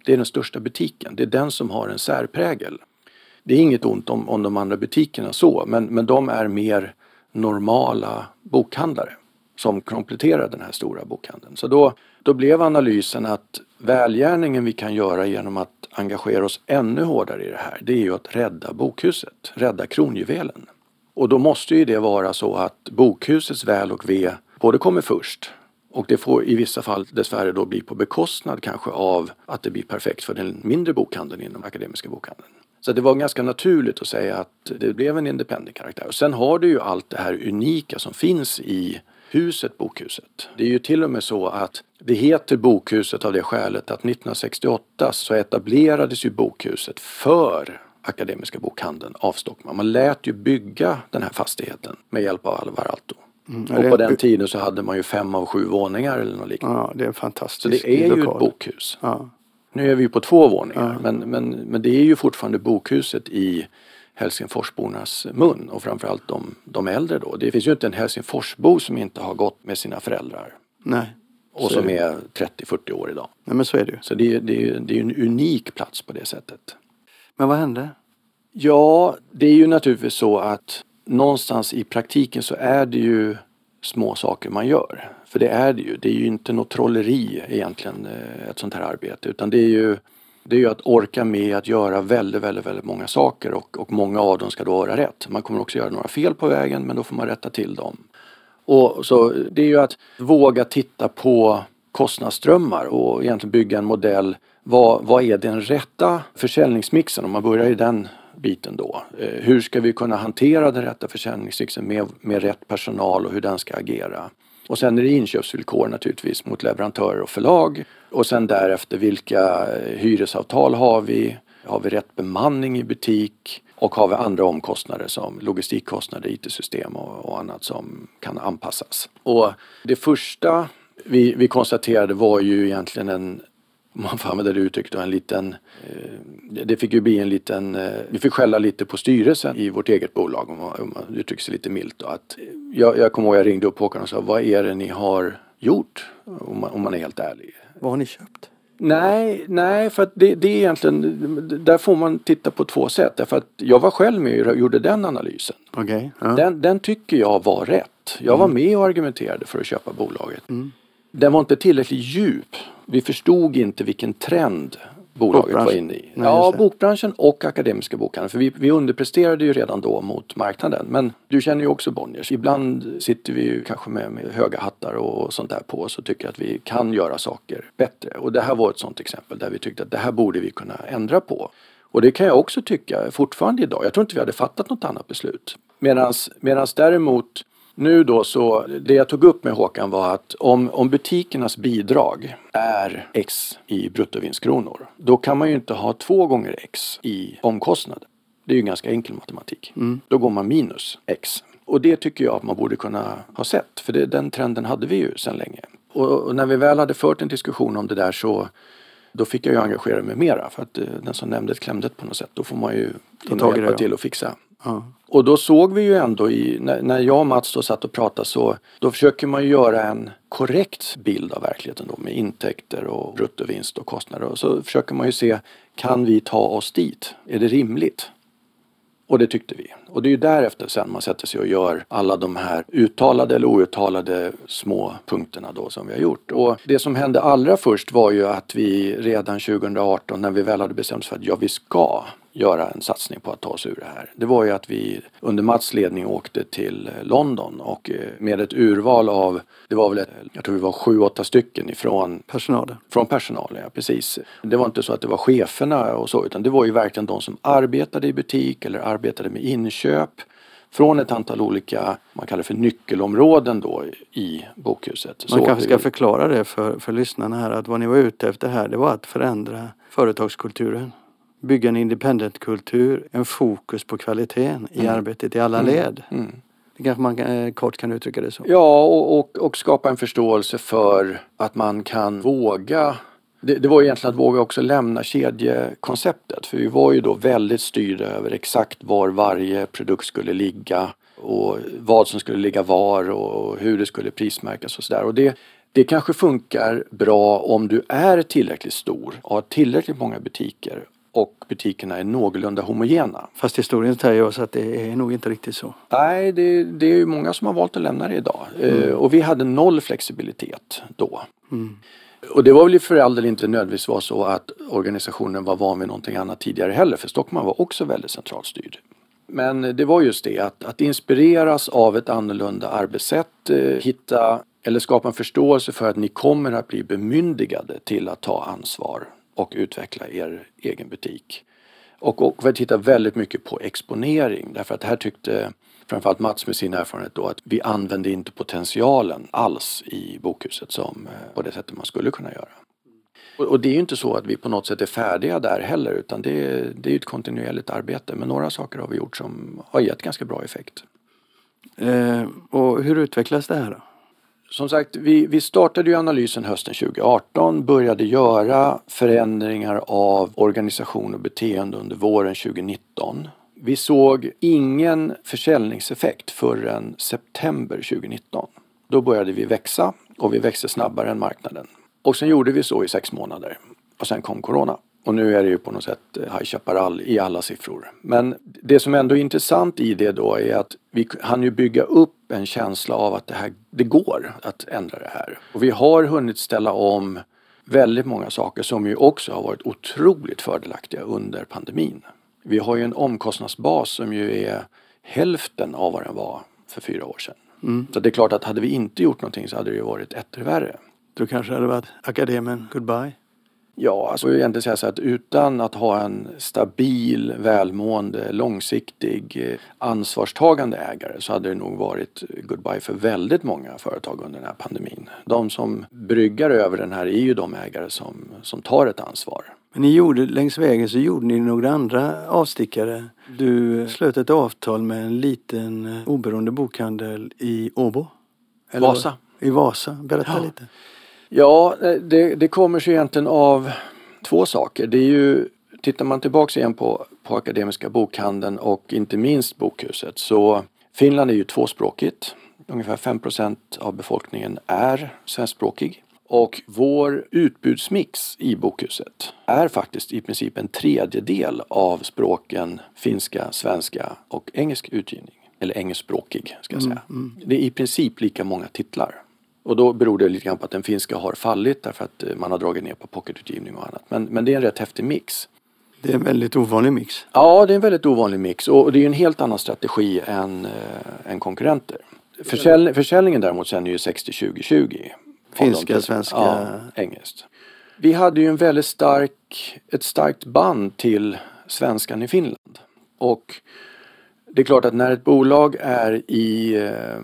Det är den största butiken, det är den som har en särprägel. Det är inget ont om, om de andra butikerna så, men, men de är mer normala bokhandlare som kompletterar den här stora bokhandeln. Så då, då blev analysen att välgärningen vi kan göra genom att engagera oss ännu hårdare i det här, det är ju att rädda bokhuset, rädda kronjuvelen. Och då måste ju det vara så att bokhusets väl och ve både kommer först och det får i vissa fall dessvärre då bli på bekostnad kanske av att det blir perfekt för den mindre bokhandeln inom akademiska bokhandeln. Så det var ganska naturligt att säga att det blev en independent karaktär. Och sen har du ju allt det här unika som finns i huset Bokhuset. Det är ju till och med så att det heter Bokhuset av det skälet att 1968 så etablerades ju Bokhuset för Akademiska bokhandeln av Stockman. Man lät ju bygga den här fastigheten med hjälp av Alvar Aalto. Mm, och på den tiden så hade man ju fem av sju våningar eller något liknande. Ja, det är fantastiskt. Så det är lokal. ju ett bokhus. Ja. Nu är vi ju på två våningar ja. men, men, men det är ju fortfarande bokhuset i Helsingforsbornas mun och framförallt de, de äldre då. Det finns ju inte en Helsingforsbo som inte har gått med sina föräldrar. Nej. Och som är, är 30-40 år idag. Nej men så är det ju. Så det, är, det, är, det är en unik plats på det sättet. Men vad hände? Ja, det är ju naturligtvis så att någonstans i praktiken så är det ju små saker man gör. För det är det ju. Det är ju inte något trolleri egentligen eh, ett sånt här arbete utan det är ju det är ju att orka med att göra väldigt, väldigt, väldigt många saker och, och många av dem ska då vara rätt. Man kommer också göra några fel på vägen men då får man rätta till dem. Och så det är ju att våga titta på kostnadsströmmar och egentligen bygga en modell. Vad, vad är den rätta försäljningsmixen om man börjar i den biten då. Eh, hur ska vi kunna hantera den rätta försäljningsmixen med, med rätt personal och hur den ska agera. Och sen är det inköpsvillkor naturligtvis mot leverantörer och förlag. Och sen därefter vilka eh, hyresavtal har vi? Har vi rätt bemanning i butik? Och har vi andra omkostnader som logistikkostnader, IT-system och, och, annat som kan anpassas. Och det första vi, vi konstaterade var ju egentligen en om man får använda det uttrycket, en liten... Eh, det fick ju bli en liten... Eh, vi fick skälla lite på styrelsen i vårt eget bolag om man, om man uttrycker sig lite milt. Då, att jag, jag kommer ihåg jag ringde upp Håkan och sa vad är det ni har gjort? Om man, om man är helt ärlig. Vad har ni köpt? Nej, nej för att det, det, är egentligen, där får man titta på två sätt. Därför att jag var själv med och gjorde den analysen. Okay, ja. den, den tycker jag var rätt. Jag var mm. med och argumenterade för att köpa bolaget. Mm. Den var inte tillräckligt djup. Vi förstod inte vilken trend bolaget var inne i. Nej, ja, bokbranschen och akademiska bokhandeln. För vi, vi underpresterade ju redan då mot marknaden. Men du känner ju också Bonniers. Ibland sitter vi ju kanske med, med höga hattar och sånt där på oss och tycker att vi kan göra saker bättre. Och det här var ett sånt exempel där vi tyckte att det här borde vi kunna ändra på. Och det kan jag också tycka fortfarande idag. Jag tror inte vi hade fattat något annat beslut. Medans däremot nu då så, det jag tog upp med Håkan var att om, om butikernas bidrag är X i bruttovinstkronor, då kan man ju inte ha två gånger X i omkostnad. Det är ju ganska enkel matematik. Mm. Då går man minus X. Och det tycker jag att man borde kunna ha sett, för det, den trenden hade vi ju sedan länge. Och, och, när vi väl hade fört en diskussion om det där så då fick jag ju engagera mig mera för att eh, den som nämnde ett klämdet på något sätt, då får man ju hjälpa till och fixa. Ja. Och då såg vi ju ändå i, när, när jag och Mats då satt och pratade så då försöker man ju göra en korrekt bild av verkligheten då med intäkter och bruttovinst och kostnader. Och så försöker man ju se, kan vi ta oss dit? Är det rimligt? Och det tyckte vi. Och det är ju därefter sen man sätter sig och gör alla de här uttalade eller outtalade små punkterna då som vi har gjort. Och det som hände allra först var ju att vi redan 2018 när vi väl hade bestämt oss för att ja, vi ska göra en satsning på att ta oss ur det här. Det var ju att vi under Mats ledning åkte till London och eh, med ett urval av, det var väl, jag tror vi var sju, åtta stycken ifrån personalen. Från personalen, ja precis. Det var inte så att det var cheferna och så utan det var ju verkligen de som arbetade i butik eller arbetade med inköp från ett antal olika, man kallar det för nyckelområden då i bokhuset. Man så kanske ska förklara det för, för lyssnarna här att vad ni var ute efter här det var att förändra företagskulturen bygga en independent-kultur, en fokus på kvaliteten i mm. arbetet i alla mm. led. Mm. Det kanske man eh, kort kan uttrycka det så. Ja, och, och, och, skapa en förståelse för att man kan våga det, det var egentligen att våga också lämna kedjekonceptet för vi var ju då väldigt styrda över exakt var varje produkt skulle ligga och vad som skulle ligga var och hur det skulle prismärkas och sådär. Och det, det kanske funkar bra om du är tillräckligt stor och har tillräckligt många butiker och butikerna är någorlunda homogena. Fast historien säger oss att det är nog inte riktigt så. Nej, det, det är ju många som har valt att lämna det idag. Mm. Uh, och vi hade noll flexibilitet då. Mm. Och det var väl för all del inte nödvändigtvis var så att organisationen var van vid någonting annat tidigare heller för Stockholm var också väldigt centralt styrd. Men det var just det att, att inspireras av ett annorlunda arbetssätt, eh, hitta eller skapa en förståelse för att ni kommer att bli bemyndigade till att ta ansvar och utveckla er egen butik. Och, och vi tittar väldigt mycket på exponering därför att här tyckte framförallt Mats med sin erfarenhet då att vi använde inte potentialen alls i bokhuset som eh, på det sättet man skulle kunna göra. Och, och det är ju inte så att vi på något sätt är färdiga där heller utan det är, det är ett kontinuerligt arbete men några saker har vi gjort som har gett ganska bra effekt. Eh, och hur utvecklas det här då? Som sagt, vi, vi startade ju analysen hösten 2018, började göra förändringar av organisation och beteende under våren 2019. Vi såg ingen försäljningseffekt förrän september 2019. Då började vi växa och vi växte snabbare än marknaden. Och sen gjorde vi så i sex månader och sen kom Corona. Och nu är det ju på något sätt High Chaparral i alla siffror. Men det som ändå är intressant i det då är att vi hann ju bygga upp en känsla av att det här, det går att ändra det här. Och vi har hunnit ställa om väldigt många saker som ju också har varit otroligt fördelaktiga under pandemin. Vi har ju en omkostnadsbas som ju är hälften av vad den var för fyra år sedan. Mm. Så det är klart att hade vi inte gjort någonting så hade det ju varit etter värre. Då kanske det hade varit akademen goodbye? Ja, alltså egentligen säga så att utan att ha en stabil, välmående, långsiktig, eh, ansvarstagande ägare så hade det nog varit goodbye för väldigt många företag under den här pandemin. De som bryggar över den här är ju de ägare som, som tar ett ansvar. Men ni gjorde, längs vägen så gjorde ni några andra avstickare. Du slöt ett avtal med en liten eh, oberoende bokhandel i Åbo. Eller Vasa. I Vasa. Berätta ja. lite. Ja, eh, det, det kommer sig egentligen av två saker. Det är ju, tittar man tillbaks igen på, på Akademiska bokhandeln och inte minst Bokhuset så Finland är ju tvåspråkigt. Ungefär 5% av befolkningen är svenskspråkig. Och vår utbudsmix i Bokhuset är faktiskt i princip en tredjedel av språken finska, svenska och engelsk utgivning. Eller engelskspråkig ska jag säga. Mm, mm. Det är i princip lika många titlar. Och då beror det lite grann på att den finska har fallit därför att eh, man har dragit ner på pocketutgivning och annat. Men, men det är en rätt häftig mix. Det är en väldigt ovanlig mix. Ja, det är en väldigt ovanlig mix och det är en helt annan strategi än, äh, än konkurrenter. Försäljning, försäljningen däremot sen är ju 60-20-20. Finska, svenska, ja, engelskt. Vi hade ju en väldigt stark, ett starkt band till svenskan i Finland. Och det är klart att när ett bolag är i eh,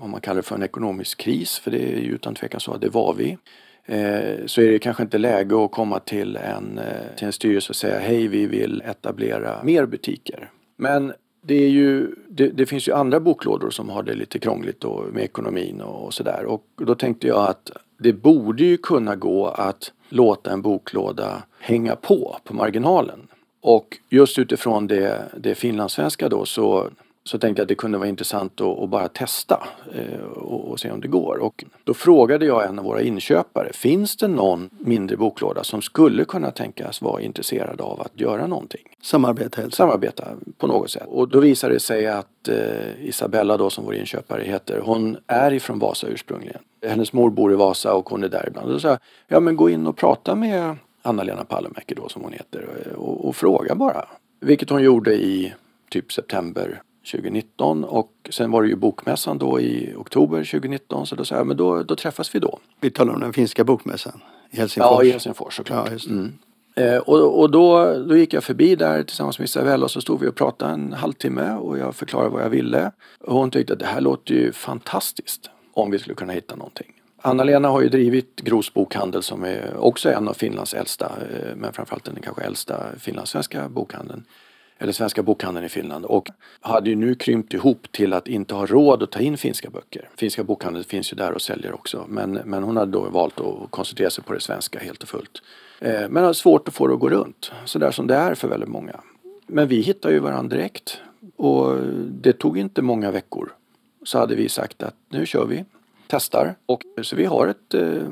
vad man kallar det för en ekonomisk kris, för det är ju utan tvekan så att det var vi. Eh, så är det kanske inte läge att komma till en, eh, till en styrelse och säga hej vi vill etablera mer butiker. Men det, är ju, det, det, finns ju andra boklådor som har det lite krångligt då med ekonomin och sådär. Och då tänkte jag att det borde ju kunna gå att låta en boklåda hänga på på marginalen. Och just utifrån det, det finlandssvenska då så så tänkte jag att det kunde vara intressant att, att bara testa eh, och, och, se om det går. Och då frågade jag en av våra inköpare, finns det någon mindre boklåda som skulle kunna tänkas vara intresserad av att göra någonting? Samarbeta helt Samarbeta på något sätt. Och då visade det sig att eh, Isabella då som vår inköpare heter, hon är ifrån Vasa ursprungligen. Hennes mor bor i Vasa och hon är där ibland. Och då sa jag, ja men gå in och prata med Anna-Lena Pallemäki då som hon heter och, och fråga bara. Vilket hon gjorde i typ september 2019 och sen var det ju bokmässan då i oktober 2019 så då sa jag men då, då träffas vi då. Vi talar om den finska bokmässan i Helsingfors. Ja, i Helsingfors såklart. Ja, mm. eh, och och då, då gick jag förbi där tillsammans med Isabella och så stod vi och pratade en halvtimme och jag förklarade vad jag ville. Och hon tyckte att det här låter ju fantastiskt om vi skulle kunna hitta någonting. Anna-Lena har ju drivit Gros bokhandel som är också en av Finlands äldsta, eh, men framförallt den kanske äldsta finlandssvenska bokhandeln eller Svenska bokhandeln i Finland och hade ju nu krympt ihop till att inte ha råd att ta in finska böcker. Finska bokhandeln finns ju där och säljer också men, men hon hade då valt att koncentrera sig på det svenska helt och fullt. Eh, men har svårt att få det att gå runt, sådär som det är för väldigt många. Men vi hittade ju varandra direkt och det tog inte många veckor så hade vi sagt att nu kör vi, testar. Och, så vi har ett eh,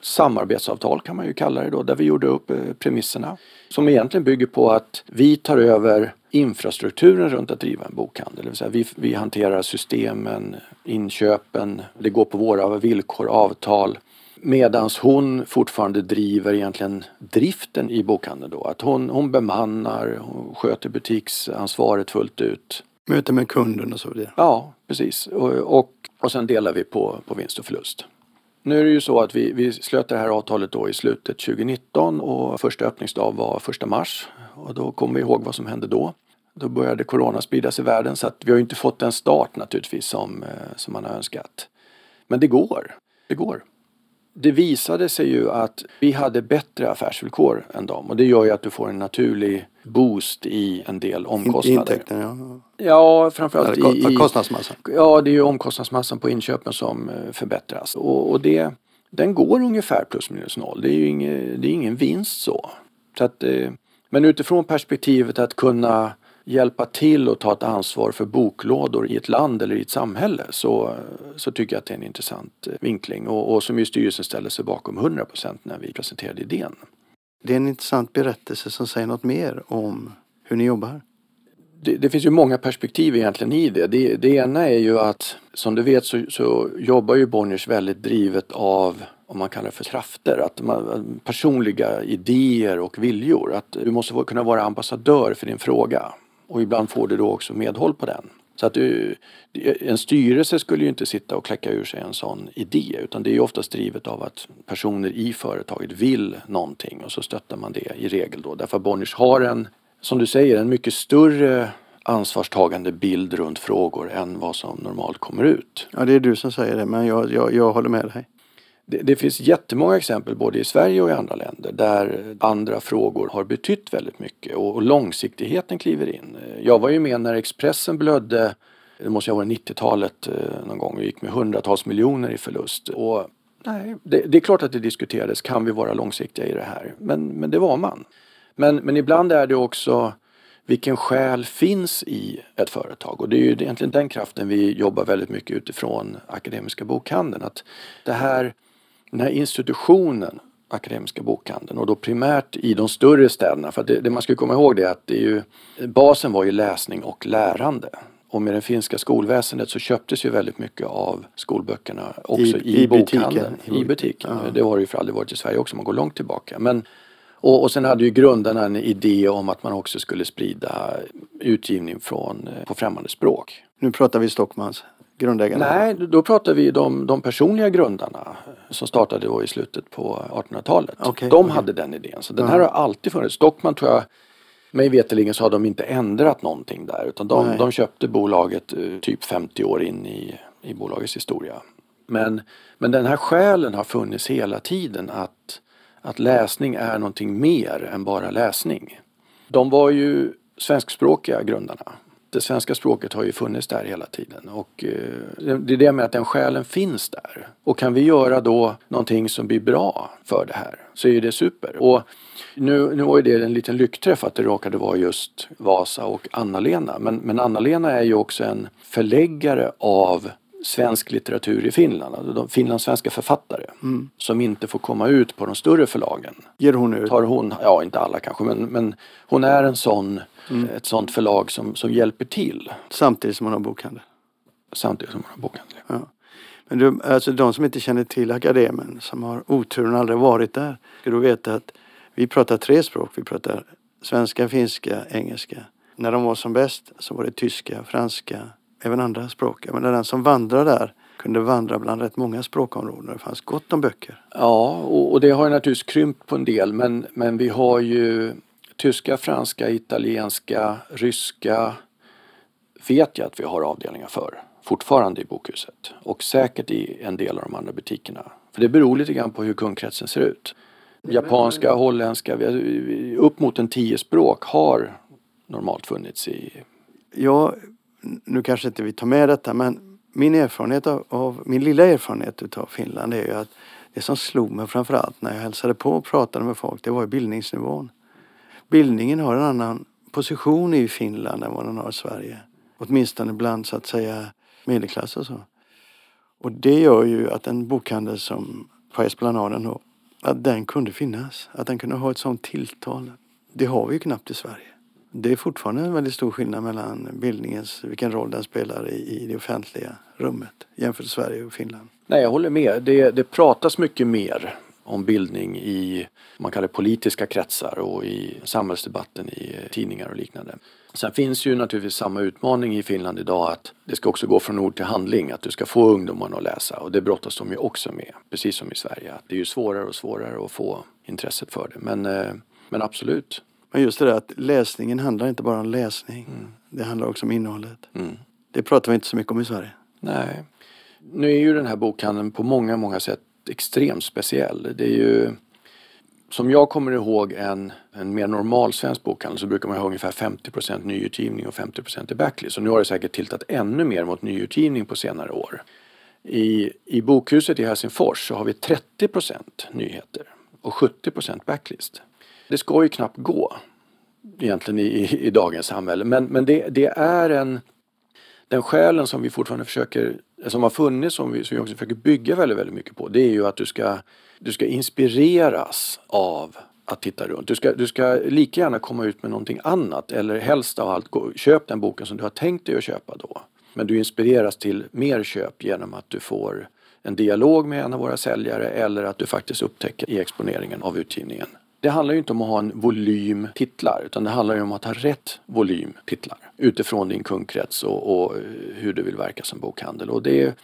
samarbetsavtal kan man ju kalla det då, där vi gjorde upp eh, premisserna. Som egentligen bygger på att vi tar över infrastrukturen runt att driva en bokhandel. Det vill säga vi, vi hanterar systemen, inköpen, det går på våra villkor, avtal. Medans hon fortfarande driver egentligen driften i bokhandeln då. Att hon, hon bemannar, hon sköter butiksansvaret fullt ut. Möte med kunden och så vidare. Ja, precis. Och, och, och sen delar vi på, på vinst och förlust. Nu är det ju så att vi, vi slöt det här avtalet då i slutet 2019 och första öppningsdag var första mars. Och då kommer vi ihåg vad som hände då. Då började corona spridas i världen så att vi har inte fått den start naturligtvis som, eh, som man har önskat. Men det går. Det går. Det visade sig ju att vi hade bättre affärsvillkor än dem och det gör ju att du får en naturlig boost i en del omkostnader. Intäkten, ja. Ja, framförallt i, i... Kostnadsmassan. Ja, det är ju omkostnadsmassan på inköpen som eh, förbättras. Och, och det, den går ungefär plus minus noll. Det är ju ingen, det är ingen vinst så. så att, eh, men utifrån perspektivet att kunna hjälpa till och ta ett ansvar för boklådor i ett land eller i ett samhälle så, så tycker jag att det är en intressant eh, vinkling och, och som ju styrelsen ställer sig bakom 100% när vi presenterade idén. Det är en intressant berättelse som säger något mer om hur ni jobbar. Det, det finns ju många perspektiv egentligen i det. det. Det ena är ju att som du vet så, så jobbar ju Bonniers väldigt drivet av om man kallar det för krafter, att man, personliga idéer och viljor. Att du måste kunna vara ambassadör för din fråga och ibland får du då också medhåll på den. Så att du, en styrelse skulle ju inte sitta och kläcka ur sig en sån idé utan det är ju oftast drivet av att personer i företaget vill någonting och så stöttar man det i regel då. Därför att Bonniers har en, som du säger, en mycket större ansvarstagande bild runt frågor än vad som normalt kommer ut. Ja, det är du som säger det, men jag, jag, jag håller med dig. Det, det finns jättemånga exempel både i Sverige och i andra länder där andra frågor har betytt väldigt mycket och, och långsiktigheten kliver in. Jag var ju med när Expressen blödde, det måste jag ha varit 90-talet eh, någon gång, och gick med hundratals miljoner i förlust. Och, nej, det, det är klart att det diskuterades, kan vi vara långsiktiga i det här? Men, men det var man. Men, men ibland är det också vilken själ finns i ett företag och det är ju egentligen den kraften vi jobbar väldigt mycket utifrån Akademiska bokhandeln. Att det här, den här institutionen Akademiska bokhandeln och då primärt i de större städerna. För det, det man ska komma ihåg det är att det är ju, basen var ju läsning och lärande. Och med det finska skolväsendet så köptes ju väldigt mycket av skolböckerna också I- i, i butiken. bokhandeln. I butiken. Ja. Det har det ju för aldrig varit i Sverige också, man går långt tillbaka. Men, och, och sen hade ju grundarna en idé om att man också skulle sprida utgivning från, eh, på främmande språk. Nu pratar vi Stockmans, grundägarna. Nej, då pratar vi de, de personliga grundarna som startade då i slutet på 1800-talet. Okej, de okej. hade den idén. Så den här har alltid funnits. Stockman tror jag, mig veterligen så har de inte ändrat någonting där. Utan de, Nej. de köpte bolaget eh, typ 50 år in i, i bolagets historia. Men, men den här själen har funnits hela tiden att, att läsning är någonting mer än bara läsning. De var ju svenskspråkiga grundarna. Det svenska språket har ju funnits där hela tiden och eh, det är det med att den själen finns där. Och kan vi göra då någonting som blir bra för det här så är ju det super. Och nu, nu var ju det en liten lyckträff att det råkade vara just Vasa och Anna-Lena. Men, men Anna-Lena är ju också en förläggare av svensk litteratur i Finland. Alltså de finlandssvenska författare som inte får komma ut på de större förlagen Ger hon ut? tar hon, ja inte alla kanske, men, men hon är en sån, ett sånt förlag som, som hjälper till Samtidigt som hon har bokhandel. samtidigt som man har bokhandel. Ja. Men du, alltså de som inte känner till akademin, som har oturen aldrig varit där, ska du veta att vi pratar tre språk. Vi pratar svenska, finska, engelska. När de var som bäst så var det tyska, franska, även andra språk. Jag menar, den som vandrar där kunde vandra bland rätt många språkområden. Det fanns gott om böcker. Ja, och, och det har ju naturligtvis krympt på en del men, men vi har ju tyska, franska, italienska, ryska vet jag att vi har avdelningar för fortfarande i bokhuset och säkert i en del av de andra butikerna. För det beror lite grann på hur kundkretsen ser ut. Japanska, holländska, upp mot en tio språk har normalt funnits i Ja, nu kanske inte vi tar med detta men min erfarenhet av, av min lilla erfarenhet utav Finland är ju att det som slog mig framförallt när jag hälsade på och pratade med folk det var ju bildningsnivån. Bildningen har en annan position i Finland än vad den har i Sverige. Åtminstone bland så att säga medelklass och så. Och det gör ju att en bokhandel som på Esplanaden då, att den kunde finnas. Att den kunde ha ett sånt tilltal. Det har vi ju knappt i Sverige. Det är fortfarande en väldigt stor skillnad mellan bildningens, vilken roll den spelar i, i det offentliga rummet jämfört med Sverige och Finland. Nej, jag håller med. Det, det pratas mycket mer om bildning i man kallar det politiska kretsar och i samhällsdebatten i eh, tidningar och liknande. Sen finns ju naturligtvis samma utmaning i Finland idag att det ska också gå från ord till handling, att du ska få ungdomarna att läsa och det brottas de ju också med, precis som i Sverige. det är ju svårare och svårare att få intresset för det, men, eh, men absolut. Men just det där att läsningen handlar inte bara om läsning, mm. det handlar också om innehållet. Mm. Det pratar vi inte så mycket om i Sverige. Nej. Nu är ju den här bokhandeln på många, många sätt extremt speciell. Det är ju som jag kommer ihåg en, en mer normal svensk bokhandel så brukar man ha ungefär 50% nyutgivning och 50 i backlist. Och nu har det säkert tiltat ännu mer mot nyutgivning på senare år. I, I bokhuset i Helsingfors så har vi 30% nyheter och 70% backlist. Det ska ju knappt gå egentligen i, i, i dagens samhälle men, men det, det är en den själen som vi fortfarande försöker, som har funnits, som vi, som vi också försöker bygga väldigt, väldigt mycket på, det är ju att du ska, du ska inspireras av att titta runt. Du ska, du ska lika gärna komma ut med någonting annat eller helst av allt, gå, köp den boken som du har tänkt dig att köpa då. Men du inspireras till mer köp genom att du får en dialog med en av våra säljare eller att du faktiskt upptäcker i exponeringen av utgivningen det handlar ju inte om att ha en volym titlar utan det handlar ju om att ha rätt volym titlar utifrån din kundkrets och, och hur du vill verka som bokhandel. Och det,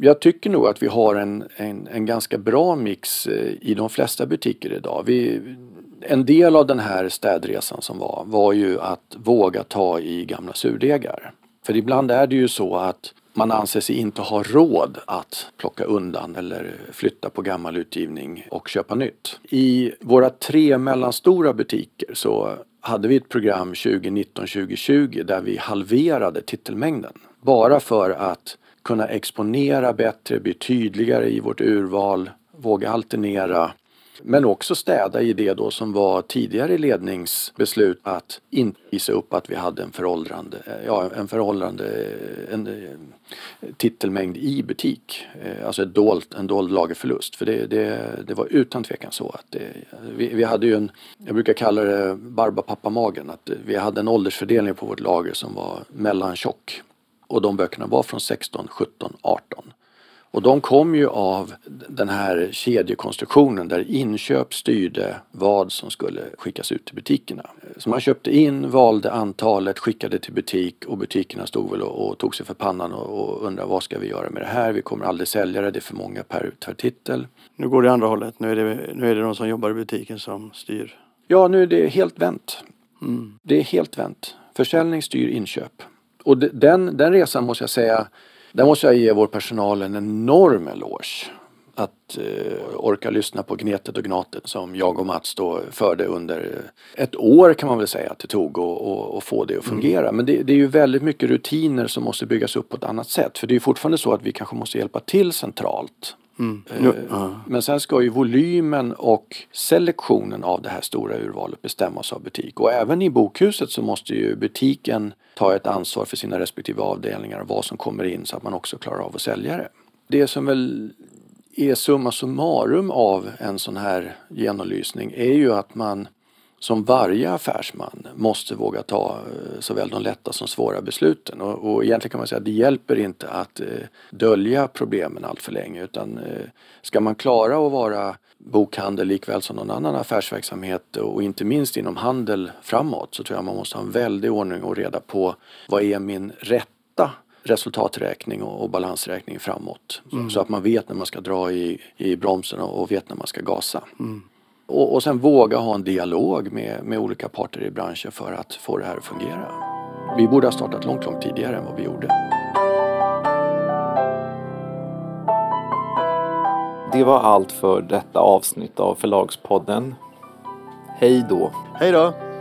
jag tycker nog att vi har en, en, en, ganska bra mix eh, i de flesta butiker idag. Vi, en del av den här städresan som var, var ju att våga ta i gamla surdegar. För ibland är det ju så att man anser sig inte ha råd att plocka undan eller flytta på gammal utgivning och köpa nytt. I våra tre mellanstora butiker så hade vi ett program 2019-2020 där vi halverade titelmängden. Bara för att kunna exponera bättre, bli tydligare i vårt urval, våga alternera men också städa i det då som var tidigare ledningsbeslut att inte visa upp att vi hade en föråldrande, eh, ja, en föråldrande eh, en, eh, titelmängd i butik. Alltså ett dolt, en dold lagerförlust. För det, det, det var utan tvekan så att det, vi, vi hade ju en, jag brukar kalla det barbapappamagen, att vi hade en åldersfördelning på vårt lager som var mellantjock. Och de böckerna var från 16, 17, 18. Och de kom ju av den här kedjekonstruktionen där inköp styrde vad som skulle skickas ut till butikerna. Så man köpte in, valde antalet, skickade till butik och butikerna stod väl och, och tog sig för pannan och, och undrade vad ska vi göra med det här? Vi kommer aldrig sälja det, det är för många per, per titel. Nu går det andra hållet, nu är det, nu är det de som jobbar i butiken som styr. Ja, nu är det helt vänt. Mm. Det är helt vänt. Försäljning styr inköp. Och den, den resan måste jag säga där måste jag ge vår personal en enorm eloge. Att eh, orka lyssna på gnetet och gnatet som jag och Mats då förde under ett år kan man väl säga att det tog att få det att fungera. Mm. Men det, det, är ju väldigt mycket rutiner som måste byggas upp på ett annat sätt. För det är ju fortfarande så att vi kanske måste hjälpa till centralt Mm. Uh. Men sen ska ju volymen och selektionen av det här stora urvalet bestämmas av butik. Och även i bokhuset så måste ju butiken ta ett ansvar för sina respektive avdelningar och vad som kommer in så att man också klarar av att sälja det. Det som väl är summa summarum av en sån här genomlysning är ju att man som varje affärsman måste våga ta eh, såväl de lätta som svåra besluten. Och, och egentligen kan man säga att det hjälper inte att eh, dölja problemen allt för länge utan eh, ska man klara att vara bokhandel likväl som någon annan affärsverksamhet och inte minst inom handel framåt så tror jag man måste ha en väldig ordning och reda på vad är min rätta resultaträkning och, och balansräkning framåt. Mm. Så, att man vet när man ska dra i, i bromsen och, och vet när man ska gasa. Mm. Och, och sen våga ha en dialog med, med olika parter i branschen för att få det här att fungera. Vi borde ha startat långt, långt tidigare än vad vi gjorde. Det var allt för detta avsnitt av Förlagspodden. Hej då! Hej då!